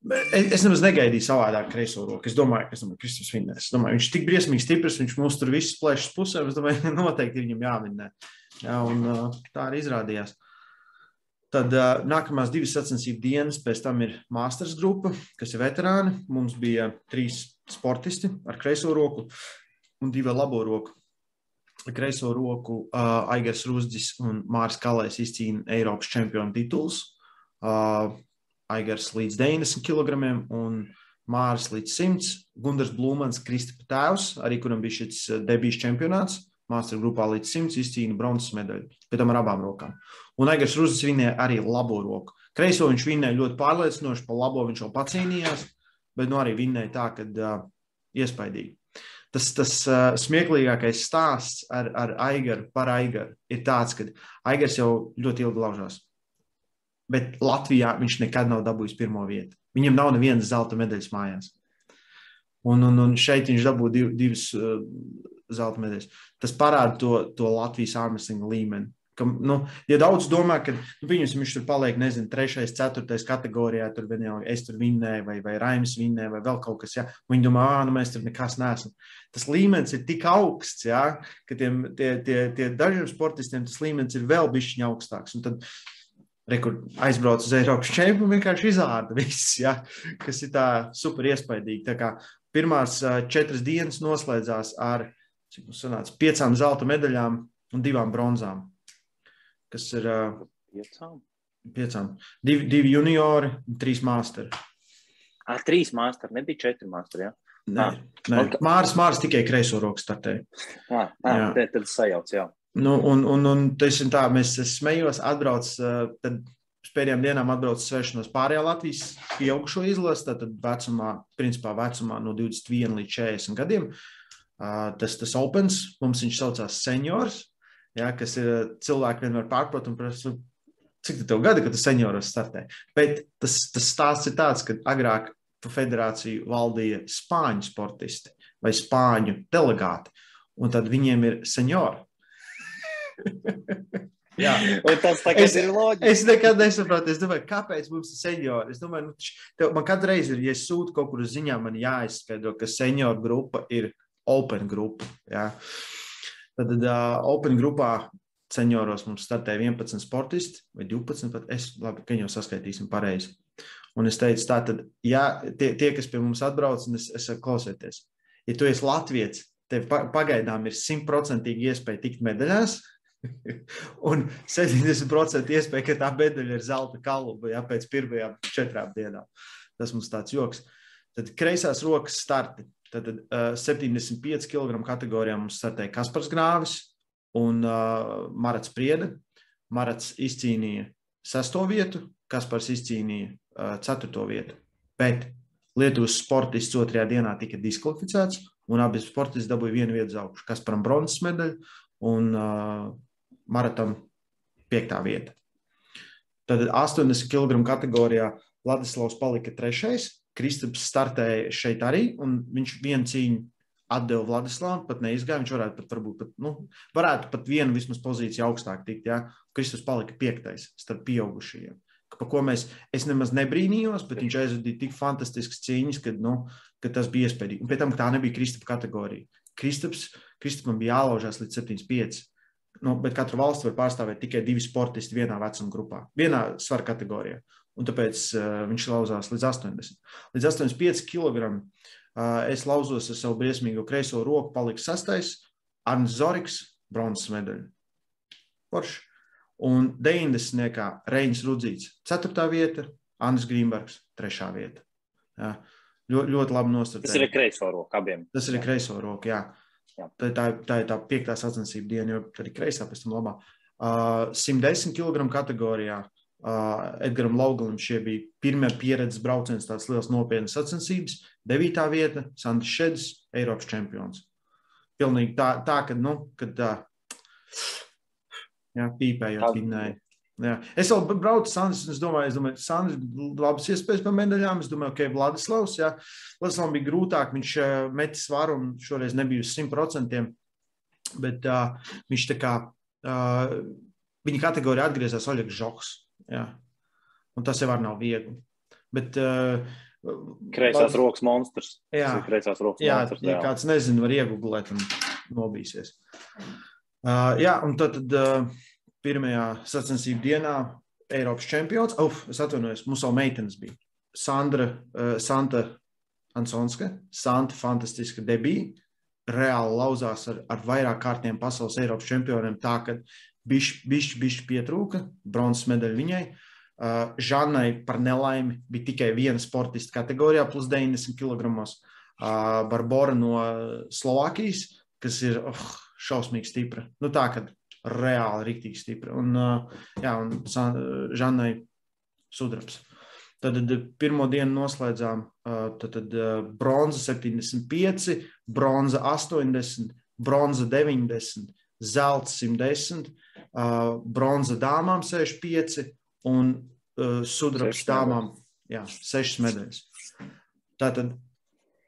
Es nemaz negaidīju savādāk kreiso roku. Es domāju, ka Kristofers vinnēs. Domāju, viņš ir tik briesmīgi stiprs, viņš mūs tur visus plēšas pusē. Es domāju, noteikti viņam jāvinnē. Jā, un tā arī izrādījās. Tad nākamās divas sacensību dienas, pēc tam ir Masters grupa, kas ir veterāni. Mums bija trīs sportisti ar kreiso roku un divi ar labo roku. Kreiso roku uh, Aigars Rūsģis un Māris Kalais izcīna Eiropas čempionu titulus. Uh, Aigars līdz 90 kg un Māris līdz 100. Gunārs Blūmans, Kristapa tēvs, arī kuram bija šis eh, debijas čempionāts. Mākslinieks grupā līdz 100 izcīna bronzas medaļu, pēc tam ar abām rokām. Un Aigars Ruzis vinēja arī labo roku. Kreiso viņš vinēja ļoti pārliecinoši, pa labo viņš jau pacīnījās, bet nu arī vinēja tā, ka uh, iespaidīgi. tas, tas uh, smieklīgākais stāsts ar, ar Aigaru par Aigaru ir tāds, ka Aigars jau ļoti ilgi laužās. Bet Latvijā viņš nekad nav dabūjis pirmo vietu. Viņam nav nevienas zelta medaļas mājās. Un, un, un šeit viņš dabūja div, divas uh, zelta medaļas. Tas parāda to, to Latvijas ārmesinga līmeni. Ka, nu, ja daudz domā, ka nu, viņus, viņš tur paliek, nezinu, trešais, ceturtais kategorijā, tur jau es tur vinnēju, vai, vai Raims vinnēja, vai vēl kaut kas, ja viņi domā, ah, nu mēs tur nekas neesam. Tas līmenis ir tik augsts, ja, ka tiem, tie, tie, tie dažiem sportistiem tas līmenis ir vēl bišķiņ augstāks. Un tad rekur, aizbrauc uz Eiropas čempionu un vienkārši izārda viss, ja, kas ir tā super iespaidīgi. Tā kā pirmās četras dienas noslēdzās ar, sanāca, piecām zelta medaļām un divām bronzām kas ir piecām. piecām. Divi, divi juniori, trīs māsteri. Ah, trīs māsteri, nebija četri māsteri. Ja? Nē, nē. Okay. Māris, Māris tikai kreiso roku startēja. Ah, ah, jā. tad, tad sajauc, jā. Nu, un, un, un teiksim tā, mēs smējos, atbrauc, tad pēdējām dienām atbrauc svešos pārējā Latvijas pieaugušo izlasi, tad vecumā, principā vecumā no 21 līdz 40 gadiem. Tas, tas Opens, mums viņš saucās seniors, ja, kas ir cilvēki vienmēr pārprot un prasa, cik tev gadi, kad tu senioros startē. Bet tas, tas stāsts ir tāds, ka agrāk federāciju valdīja spāņu sportisti vai spāņu delegāti, un tad viņiem ir seniori. Jā, un tas es, ir loģiski. Es nekad nesaprotu, es domāju, kāpēc mums ir seniori. Es domāju, nu, tev, man katru reizi ir, ja es sūtu kaut kur uz ziņām, man jāizskaidro, ka senioru grupa ir open grupa. Jā. Tad uh, Open grupā senioros mums startēja 11 sportisti vai 12. Pat es labi, ka jau saskaitīsim pareizi. Un es teicu, tā tad, ja tie, tie kas pie mums atbrauc, un es, es klausieties, ja tu esi latviets, tev pagaidām ir simtprocentīgi iespēja tikt medaļās, un 70% iespēja, ka tā medaļa ir zelta kaluba, ja pēc pirmajām četrām dienām. Tas mums tāds joks. Tad kreisās rokas starti. Tad uh, 75 kg kategorijā mums startēja Kaspars Grāvis un uh, Marats Priede. Marats izcīnīja sesto vietu, Kaspars izcīnīja uh, ceturto vietu. Bet Lietuvas sportists otrajā dienā tika diskvalificēts, un abi sportisti dabūja vienu vietu uz augšu. Kasparam bronzas medaļu un uh, Maratam piektā vieta. Tad 80 kg kategorijā Vladislavs palika trešais, Kristaps startēja šeit arī, un viņš vienu cīņu atdeva Vladislavam, pat neizgāja. Viņš varētu pat, varbūt, pat, nu, varētu pat vienu vismaz pozīciju augstāk tikt. Ja? Kristaps palika piektais starp pieaugušajiem. Par ko mēs, es nemaz nebrīnījos, bet viņš aizvadīja tik fantastiskas cīņas, ka, nu, ka tas bija iespējams. Un pēc tam tā nebija Kristapa kategorija. Kristaps, Kristapam bija jālaužās līdz 75. Nu, bet katra valsts var pārstāvēt tikai divi sportisti vienā vecuma grupā, vienā svara kategorijā un tāpēc uh, viņš lauzās līdz 80. Līdz 85 kg. Uh, es lauzos ar savu briesmīgo kreiso roku, paliku sastais, Arnēs Zorigs, bronzas medaļa. Porš. Un 90. Reinis Rudzīts, 4. vieta, Andris Grīmbergs, 3. vieta. Jā. Ļoti, ļoti labi nostādīts. Tas ir kreiso roku abiem. Tas ir kreiso roku, jā. Jā. Tā, tā, tā ir tā piektā sacensību diena, jo arī kreisā pēc tam labā. Uh, 110 kg kategorijā Uh, Edgars Laugalim šie bija pirmie pieredzes brauciens, tāds liels nopietnas sacensības. Devītā vieta - Sandrs Šedis, Eiropas čempions. Pilnīgi tā, tā ka, nu, kad tā, jā, pīpējot vinnēja. Jā. Es vēl braucu Sandrs, un es domāju, es domāju, Sandrs labas iespējas par medaļām. Es domāju, okay, Vladislavs, jā, Vladislavam bija grūtāk, viņš uh, metis svaru un šoreiz nebija uz 100%, bet uh, viņš tā kā, uh, viņa kategorijā atgriezās Oļegs Žoks. Jā. Un tas jau nav viegli. Bet, uh, Kreisās var... rokas monstrs. Jā, kreisās rokas jā, monstrs. Ja kāds nezina, var iegūlēt un nobīsies. Uh, jā, un tad, tad uh, pirmajā sacensību dienā Eiropas čempions, uf, es atvainojos, mums vēl meitenes bija. Sandra, uh, Santa Ansonska, Santa fantastiska debija, reāli lauzās ar, ar vairāk kārtiem pasaules Eiropas čempioniem tā, ka bišķi, bišķi, bišķi pietrūka, bronzas medaļa viņai. Uh, Žanai par nelaimi bija tikai viena sportista kategorijā, plus 90 kg. Uh, Barbara no Slovākijas, kas ir oh, šausmīgi stipra. Nu, tā, kad reāli rīktīgi stipra. Un, jā, un Žanai sudrabs. Tad pirmo dienu noslēdzām tad, tad, bronza 75, bronza 80, bronza 90, zelta 110, bronza dāmām 65 un sudrabs dāmām jā, 6 medaļas. Tātad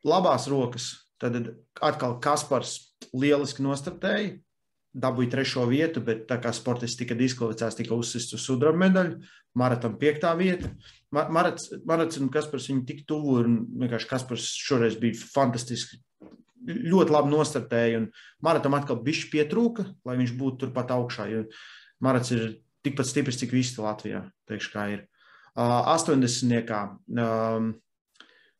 labās rokas, tad atkal Kaspars lieliski nostartēja, dabūja trešo vietu, bet tā kā sportists tika diskvalificēts, tika uzsists uz sudraba medaļu. Maratam piektā vieta. Marats, Marats un Kaspars viņu tik tuvu, un vienkārši Kaspars šoreiz bija fantastiski. Ļoti labi nostartēja, un Maratam atkal bišķi pietrūka, lai viņš būtu turpat augšā. Marats ir tikpat stiprs, cik visi Latvijā, teikšu, kā ir. Uh, 80. Um,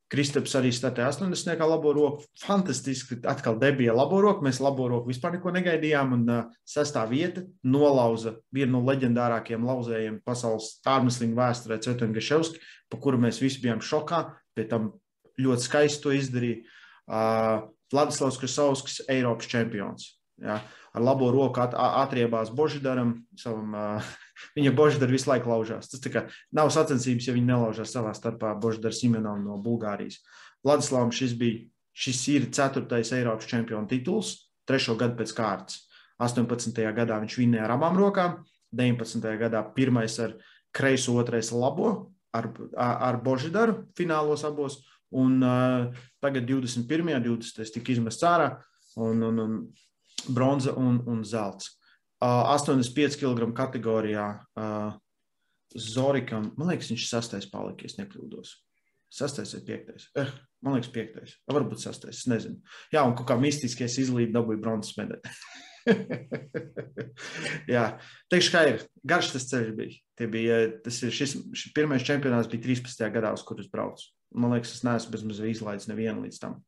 Kristaps arī statēja 80. labo roku. Fantastiski, atkal debija labo roku. Mēs labo roku vispār neko negaidījām. Un uh, sestā vieta nolauza vienu no leģendārākajiem lauzējiem pasaules ārmeslinga vēsturē, Cetonu Gaševski, pa kuru mēs visi bijām šokā. Pēc tam ļoti skaisti to izdarīja. Uh, Vladislavs Krasovskis, Eiropas čempions. Ja, ar labo roku at, atriebās Božidaram, savam uh, Viņa Boždara visu laiku laužās. Tas kā, nav sacensības, ja viņi nelaužās savā starpā Boždara Simenom no Bulgārijas. Vladislavam šis bija, šis ir ceturtais Eiropas čempionu tituls, trešo gadu pēc kārtas. 18. gadā viņš vinnēja ar abām rokām, 19. gadā pirmais ar kreiso, otrais labo, ar, ar Boždaru finālos abos, un uh, tagad 21. un 20. tika izmests ārā, un, un, un bronza un, un zelts. 85 kg kategorijā Zorikam, man liekas, viņš sastais palika, ja nekļūdos. Sastais vai piektais? Eh, man liekas, piektais. Varbūt sastais, es nezinu. Jā, un kaut kā mistiski es izlīdu dabūju bronzas medaļu. Jā, teikšu, kā ir. Garš tas ceļš bija. Tie bija tas ir šis, šis pirmais čempionāts bija 13. gadā, uz kurus braucu. Man liekas, es neesmu bezmaz izlaidis nevienu līdz tam.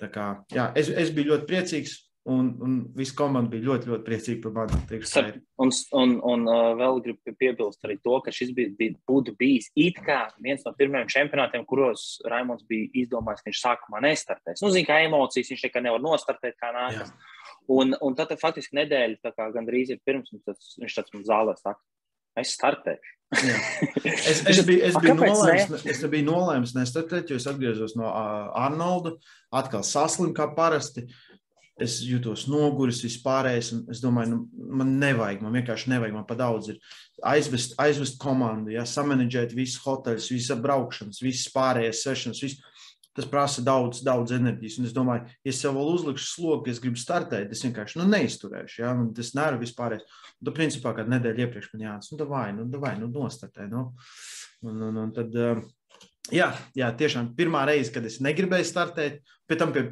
Tā kā, jā, es, es biju ļoti priecīgs. Un, un visa komanda bija ļoti, ļoti priecīga par mani. Un, un, un uh, vēl gribu piebilst arī to, ka šis bija, bija, būtu bijis it kā viens no pirmajiem čempionātiem, kuros Raimons bija izdomājis, ka viņš sākumā nestartēs. Nu, zina, kā emocijas viņš nekad nevar nostartēt, kā nākas. Jā. Un, un tad faktiski nedēļa, gandrīz ir pirms, tas, viņš tāds mums zālē saka, es startēšu. es, es, biju, es, biju nolēms, ne? es biju nolēmis nestartēt, jo es atgriezos no uh, Arnolda, atkal saslimu kā parasti. Uh, es jūtos noguris, vispārējais. Es domāju, nu, man nevajag, man vienkārši nevajag, man pa daudz ir aizvest, aizvest komandu, ja, samanģēt visus hoteļus, visas braukšanas, visas pārējās sešanas. Visu. Tas prasa daudz, daudz enerģijas. Un es domāju, ja es sev vēl uzlikšu slogu, es gribu startēt, es vienkārši nu, neizturēšu. Ja? Man tas nervi vispār. Tad, principā, kad nedēļa iepriekš man jāsaka, nu, vai, nu, vai, nu, nostartē. Nu. Un, un, un tad, uh, Jā, jā, tiešām pirmā reize, kad es negribēju startēt, pēc tam pie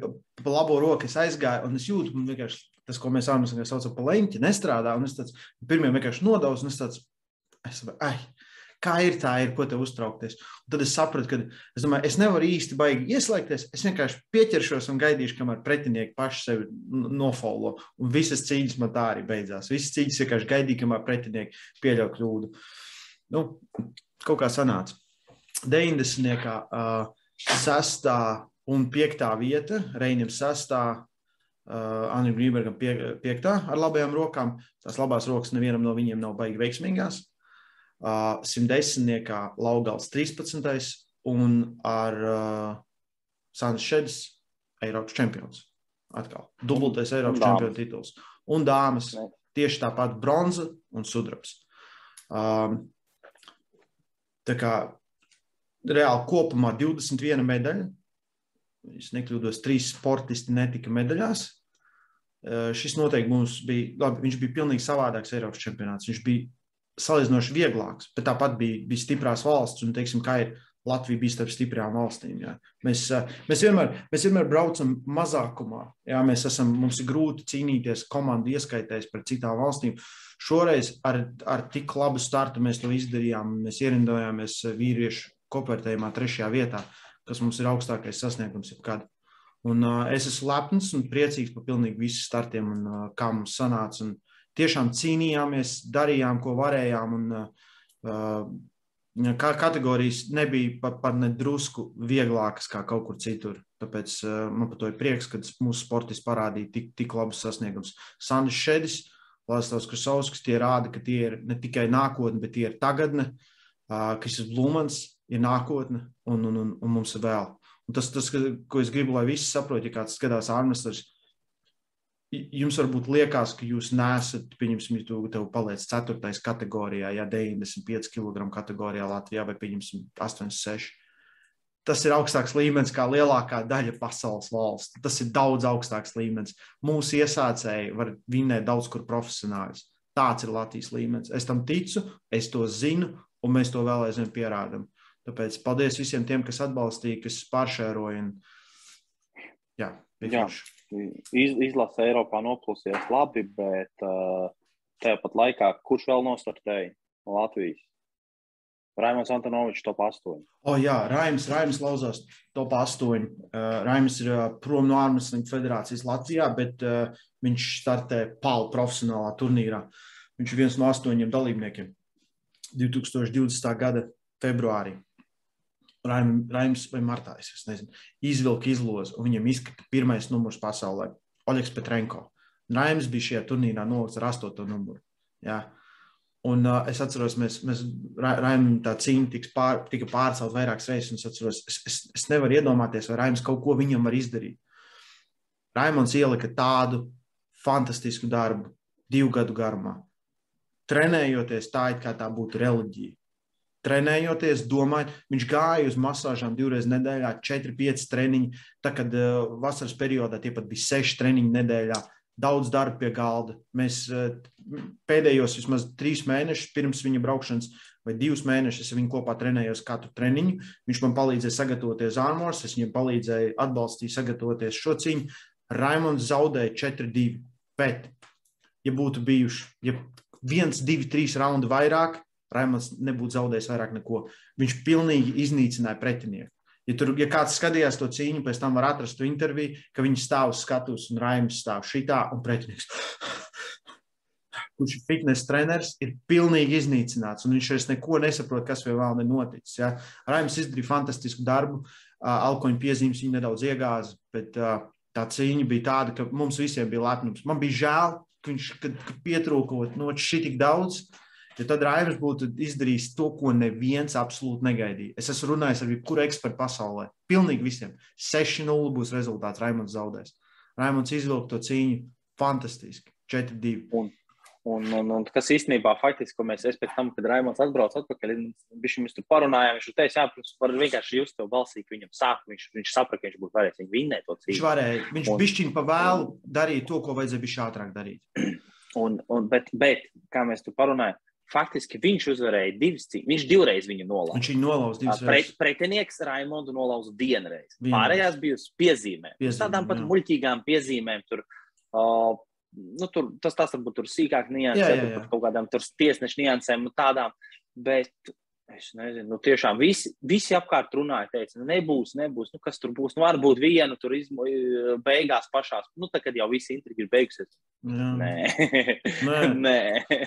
labo roku es aizgāju, un es jūtu, ka vienkārši tas, ko mēs āmēsim saucam par leņķi, nestrādā. Un es tāds pirmie vienkārši nodaus, un es tāds, es, ai, kā ir tā, ir, ko te uztraukties. Un tad es sapratu, ka es, domāju, es nevaru īsti baigi ieslēgties. Es vienkārši pieķeršos un gaidīšu, kamēr pretinieki paši sevi nofolo. Un visas cīņas man tā arī beidzās. Visas cīņas vienkārši gaidīja, kamēr pretinieki pieļauj kļūdu. Nu, kaut kā sanāca. 90. Uh, sestā un piektā vieta, Reinim sestā, uh, Anna Grībergam pie, piektā ar labajām rokām. Tās labās rokas nevienam no viņiem nav baigi veiksmīgās. Uh, 110. Laugals 13. un ar uh, Sāns Šedis Eiropas čempions. Atkal dubultais Eiropas čempionu tituls. Un dāmas tieši tāpat bronza un sudrabs. Um, tā kā reāli kopumā 21 medaļa. Es nekļūdos, trīs sportisti netika medaļās. Šis noteikti mums bija, labi, viņš bija pilnīgi savādāks Eiropas čempionāts. Viņš bija salīdzinoši vieglāks, bet tāpat bija, bija stiprās valsts, un, teiksim, kā ir Latvija bija starp stiprām valstīm. Jā. Mēs, mēs, vienmēr, mēs vienmēr braucam mazākumā. Jā. Mēs esam, mums ir grūti cīnīties komandu ieskaitēs pret citām valstīm. Šoreiz ar, ar tik labu startu mēs to izdarījām. Mēs ierindojāmies vīriešu kopvērtējumā trešajā vietā, kas mums ir augstākais sasniegums jebkad. Un, uh, es esmu lepns un priecīgs par pilnīgi visiem startiem, un, uh, kā mums sanāca. Un tiešām cīnījāmies, darījām, ko varējām. Un, uh, kā kategorijas nebija pat, pat nedrusku vieglākas kā kaut kur citur. Tāpēc uh, man par to ir prieks, ka mūsu sportists parādīja tik, tik labus sasniegumus. Sandrs Šedis, Lāslavs Krasovskis, tie rāda, ka tie ir ne tikai nākotne, bet tie ir tagadne. Uh, Kristis Blūmans, ir nākotne, un, un, un, un mums ir vēl. Un tas, tas, ko es gribu, lai visi saprot, ja kāds skatās ārmestars, jums varbūt liekas, ka jūs nesat, pieņemsim, tu tev paliec 4. kategorijā, ja 95 kg kategorijā Latvijā vai pieņemsim 86. Tas ir augstāks līmenis kā lielākā daļa pasaules valsts. Tas ir daudz augstāks līmenis. Mūsu iesācēji var vinēt daudz kur profesionāļus. Tāds ir Latvijas līmenis. Es tam ticu, es to zinu, un mēs to vēl aizvien pierādām. Tāpēc paldies visiem tiem, kas atbalstīja, kas pāršēroja. Un... Jā, Jā, iz, izlase Eiropā noplūsies labi, bet uh, tāpat laikā, kurš vēl nostartēja no Latvijas? Raimons Antonovičs top 8. O, jā, Raims, Raims lauzās top 8. Uh, Raims ir uh, prom no ārmeslīņu federācijas Latvijā, bet uh, viņš startē PAL profesionālā turnīrā. Viņš ir viens no astoņiem dalībniekiem 2020. gada februārī. Raim, Raims vai Martā, es nezinu, izvilka izlozi, un viņam izkrita pirmais numurs pasaulē - Oļegs Petrenko. Raims bija šajā turnīrā nolikts ar astoto numuru. Ja? Un uh, es atceros, mēs, mēs Raimam tā cīņa pār, tika pārcelt vairākas reizes, un es atceros, es, es, es nevaru iedomāties, vai Raims kaut ko viņam var izdarīt. Raimons ielika tādu fantastisku darbu divu gadu garumā. Trenējoties tā, it kā tā būtu reliģija trenējoties, domājot, viņš gāja uz masāžām divreiz nedēļā, 4-5 treniņi. Tā kad uh, vasaras periodā tie pat bija 6 treniņi nedēļā, daudz darba pie galda. Mēs uh, pēdējos vismaz 3 mēnešus pirms viņa braukšanas. Vai divus mēnešus viņu kopā trenējos katru treniņu. Viņš man palīdzēja sagatavoties ārmos, es viņam palīdzēju atbalstīt, sagatavoties šo cīņu. Raimons zaudēja 4-2. Bet, ja būtu bijuši ja viens, divi, trīs raundi vairāk, Raimons nebūtu zaudējis vairāk neko. Viņš pilnīgi iznīcināja pretinieku. Ja, tur, ja kāds skatījās to cīņu, pēc tam var atrast to interviju, ka viņi stāv uz skatuves un Raimons stāv šitā un pretinieks. Kurš ir fitnes treneris, ir pilnīgi iznīcināts, viņš vairs neko nesaprot, kas vēl ir noticis. Ja? Raims izdarīja fantastisku darbu, alkoņa piezīmes viņa nedaudz iegāza, bet tā cīņa bija tāda, ka mums visiem bija lepnums. Man bija žēl, ka viņš kad, kad pietrūkot no šī tik daudz, Jo tad Raivers būtu izdarījis to, ko neviens absolūti negaidīja. Es esmu runājis ar jebkuru ekspertu pasaulē. Pilnīgi visiem. 6-0 būs rezultāts. Raimons zaudēs. Raimons izvilka to cīņu fantastiski. 4-2. Un, un, un, un kas īstenībā faktiski, ko mēs pēc tam, kad Raimons atbrauc atpakaļ, viņš mums tur parunājām, viņš teica, jā, protams, var vienkārši just to balsī, ka viņam sāk, viņš, viņš saprata, ka viņš būtu varējis viņu vinnēt to cīņu. Viņš varēja, viņš un, bišķiņ pa vēlu darīja to, ko vajadzēja bišķi ātrāk darīt. Un, un, bet, bet, kā mēs tu parunājām, Faktiski viņš uzvarēja divas cīņas. Viņš divreiz viņu nolauza. Viņš viņu nolauza divas reizes. Pret, pretinieks Raimondu nolauza vienreiz. vienreiz. Pārējās bija uz piezīmēm. Piezīmē, tādām pat jā. muļķīgām piezīmēm. Tur, uh, nu, tur, tas tas varbūt tur sīkāk niansē, par kaut kādām tiesnešu niansēm un tādām. Bet Es nezinu, nu, tiešām visi, visi apkārt runāja, teica, nu, nebūs, nebūs, nu, kas tur būs. Nu, varbūt viena tur izmo, beigās pašās, nu, tā, kad jau viss intriga ir beigusies. Jā. Nē, Nē. Nē.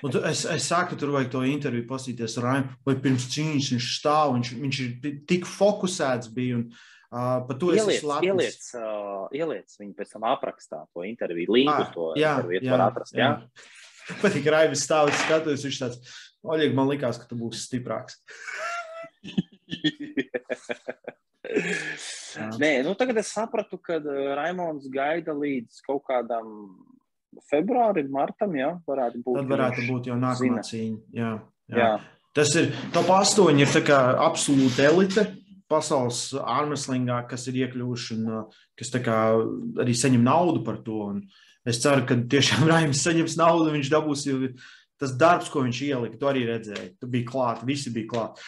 Tu, es, es saku, tur vajag to interviju pasīties ar Raimu, vai pirms cīņas viņš stāv, viņš, viņš ir tik fokusēts bija. Un, Uh, par to ieliec, ieliec, uh, ieliec viņu pēc tam aprakstā, to interviju, linku ah, to jā, interviju, jā, var atrast. Jā. Jā. Patīk, Raivis stāv un skatos, viņš tāds, Oļīgi, man likās, ka tu būsi stiprāks. Nē, nu tagad es sapratu, ka uh, Raimons gaida līdz kaut kādam februārim, martam, jā, varētu būt. Tad varētu būt jau nākamā cīņa. Jā, jā. jā. Tas ir top 8, ir absolūta elite pasaules ārmeslingā, kas ir iekļuvuši un uh, kas arī saņem naudu par to. Un es ceru, ka tiešām Raims saņems naudu, viņš dabūs jau tas darbs, ko viņš ielika, to arī redzēja. Tu biji klāt, visi bija klāt.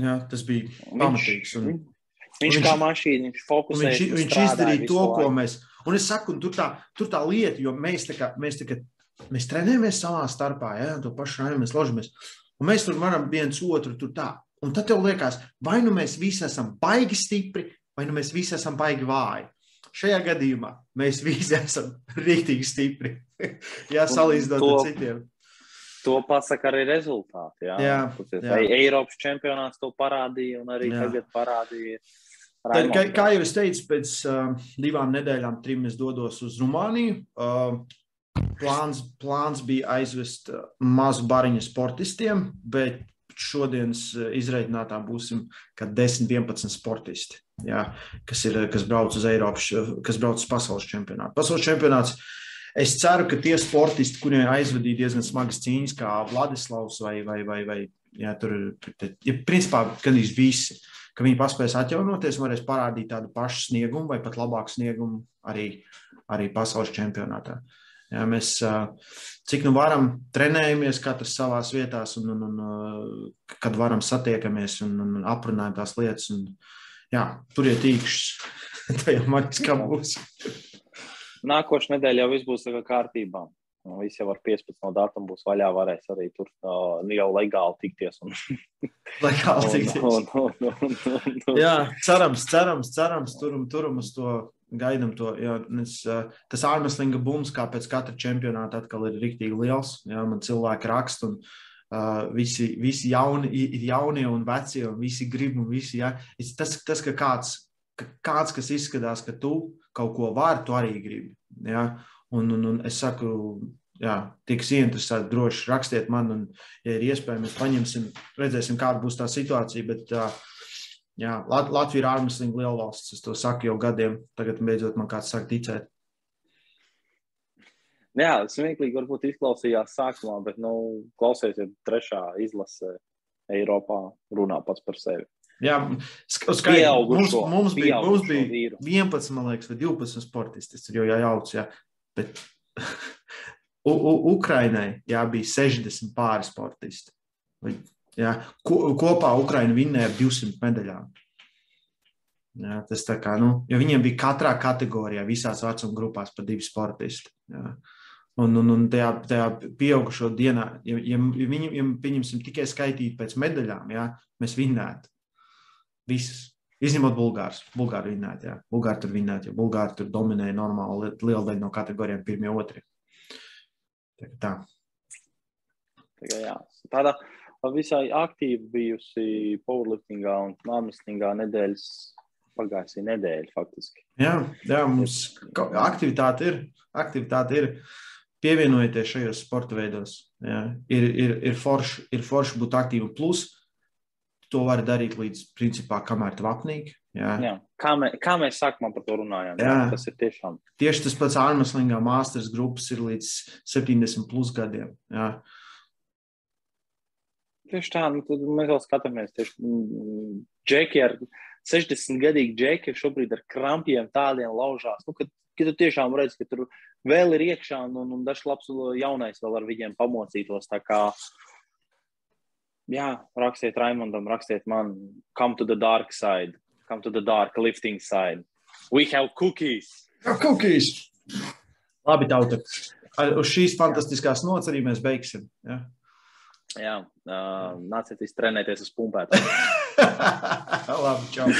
Jā, tas bija pamatīgs. Un, viņš, viņš, viņš kā mašīna, viņš fokusēja. Viņš, viņš izdarīja to, ko mēs. Un es saku, un tur tā, tur tā lieta, jo mēs tā kā, mēs tā kā, mēs trenējamies savā starpā, ja, to pašu rājumu mēs ložamies. Un mēs tur varam viens otru tur tā. Un tad tev liekas, vai nu mēs visi esam baigi stipri, vai nu mēs visi esam baigi vāji. Šajā gadījumā mēs visi esam rīktīgi stipri. Jā, salīdzinot ar citiem. To pasaka arī rezultāti. Jā, jā, jā. Eiropas čempionāts to parādīja un arī jā. tagad parādīja. Tad, kā, kā jau es teicu, pēc uh, divām nedēļām, trim es dodos uz Rumāniju. Uh, plāns, plāns bija aizvest uh, mazu bariņu sportistiem, bet šodienas izreikinātā būsim 10, 11 sportisti, jā, kas, ir, kas brauc uz Eiropas, kas brauc uz pasaules čempionātu. Pasaules čempionāts. Es ceru, ka tie sportisti, kuriem aizvadīja diezgan smagas cīņas, kā Vladislavs vai, vai, vai, vai jā, tur ir, ja, principā, gandrīz visi, ka viņi paspēs atjaunoties un varēs parādīt tādu pašu sniegumu vai pat labāku sniegumu arī, arī pasaules čempionātā. Jā, mēs, cik nu varam, trenējamies katrs savā vietā, un, un, un kad varam satiekamies un, un aprunājam tās lietas. Un, jā, turiet īkšķus. Tā jau manis kā būs. Nākošais nedēļa jau viss būs kārtībā. Visi jau ar 15 no datuma būs vaļā, varēs arī tur uh, jau legāli tikties. Un... legāli tikties. Un, un, un, un, un. Jā, cerams, cerams, cerams, turam, turam uz to gaidām to. Jā, es, tas ārmeslinga bums, kā pēc katra čempionāta, atkal ir rīktīgi liels. Jā, man cilvēki raksta, un uh, visi, visi jauni, ir jaunie un vecie, un visi grib, un visi. Jā. Tas, tas ka kāds, ka kāds, kas izskatās, ka tu kaut ko vari, tu arī gribi. Jā. Un, un, un es saku, jā, tiks ieinteresēti, droši rakstiet man, un, ja ir iespējams, paņemsim, redzēsim, kāda būs tā situācija. Bet, Jā, Lat Latvija ir ārmeslīga liela valsts. Es to saku jau gadiem. Tagad beidzot man kāds sāk ticēt. Jā, smieklīgi varbūt izklausījās sākumā, bet, nu, klausies, ir trešā izlase Eiropā runā pats par sevi. Jā, skaidrs. Mums, mums, bija, mums bija 11, man liekas, vai 12 sportisti. Tas ir jau jauts, jā. Bet U U Ukrainai jā, bija 60 pāri sportisti. Vai Ja, kopā Ukraiņa vinnēja ar 200 medaļām. Ja, tas tā kā, nu, jo viņiem bija katrā kategorijā, visās vecuma grupās pa divi sportisti. Ja. Un, un, un tajā, tajā pieaugušo dienā, ja, ja viņi, ja pieņemsim tikai skaitīt pēc medaļām, ja, mēs vinnētu. Visas. Izņemot Bulgārus. Bulgāri vinnētu, jā. Bulgāri tur vinnētu, jo Bulgāri tur dominēja normāli liela daļa no kategorijām pirmie, otri. Tā. tā. tā jā. Tāda, visai aktīvi bijusi powerliftingā un armliftingā nedēļas pagājušā nedēļa faktiski. Jā, jā mums aktivitāte ir. Aktivitāte ir. Pievienojieties šajos sporta veidos. Jā. Ir, ir, ir, forši, ir forši būt aktīvam. Plus, to var darīt līdz, principā, kamēr tu apnīk. Jā. Jā. Kā, mē, kā mēs sākumā par to runājām? Jā. Jā, tas ir tiešām. Tieši tas pats ārmeslīgā mākslinieks grupas ir līdz 70 plus gadiem. Jā. Tieši tā, nu, mēs vēl skatāmies. Tieši, mm, džeki ar 60 gadīgu džeki šobrīd ar krampiem tādiem laužās. Nu, kad, kad tu tiešām redz, ka tur vēl ir iekšā un, un, dažs labs jaunais vēl ar viņiem pamocītos. Tā kā, jā, rakstiet Raimondam, rakstiet man, come to the dark side, come to the dark lifting side. We have cookies! Have cookies! Labi, tauta. Ar, uz šīs fantastiskās nots arī mēs beigsim. Ja? Jā, uh, nāciet trenēties uz pumpēm. Labi, čau!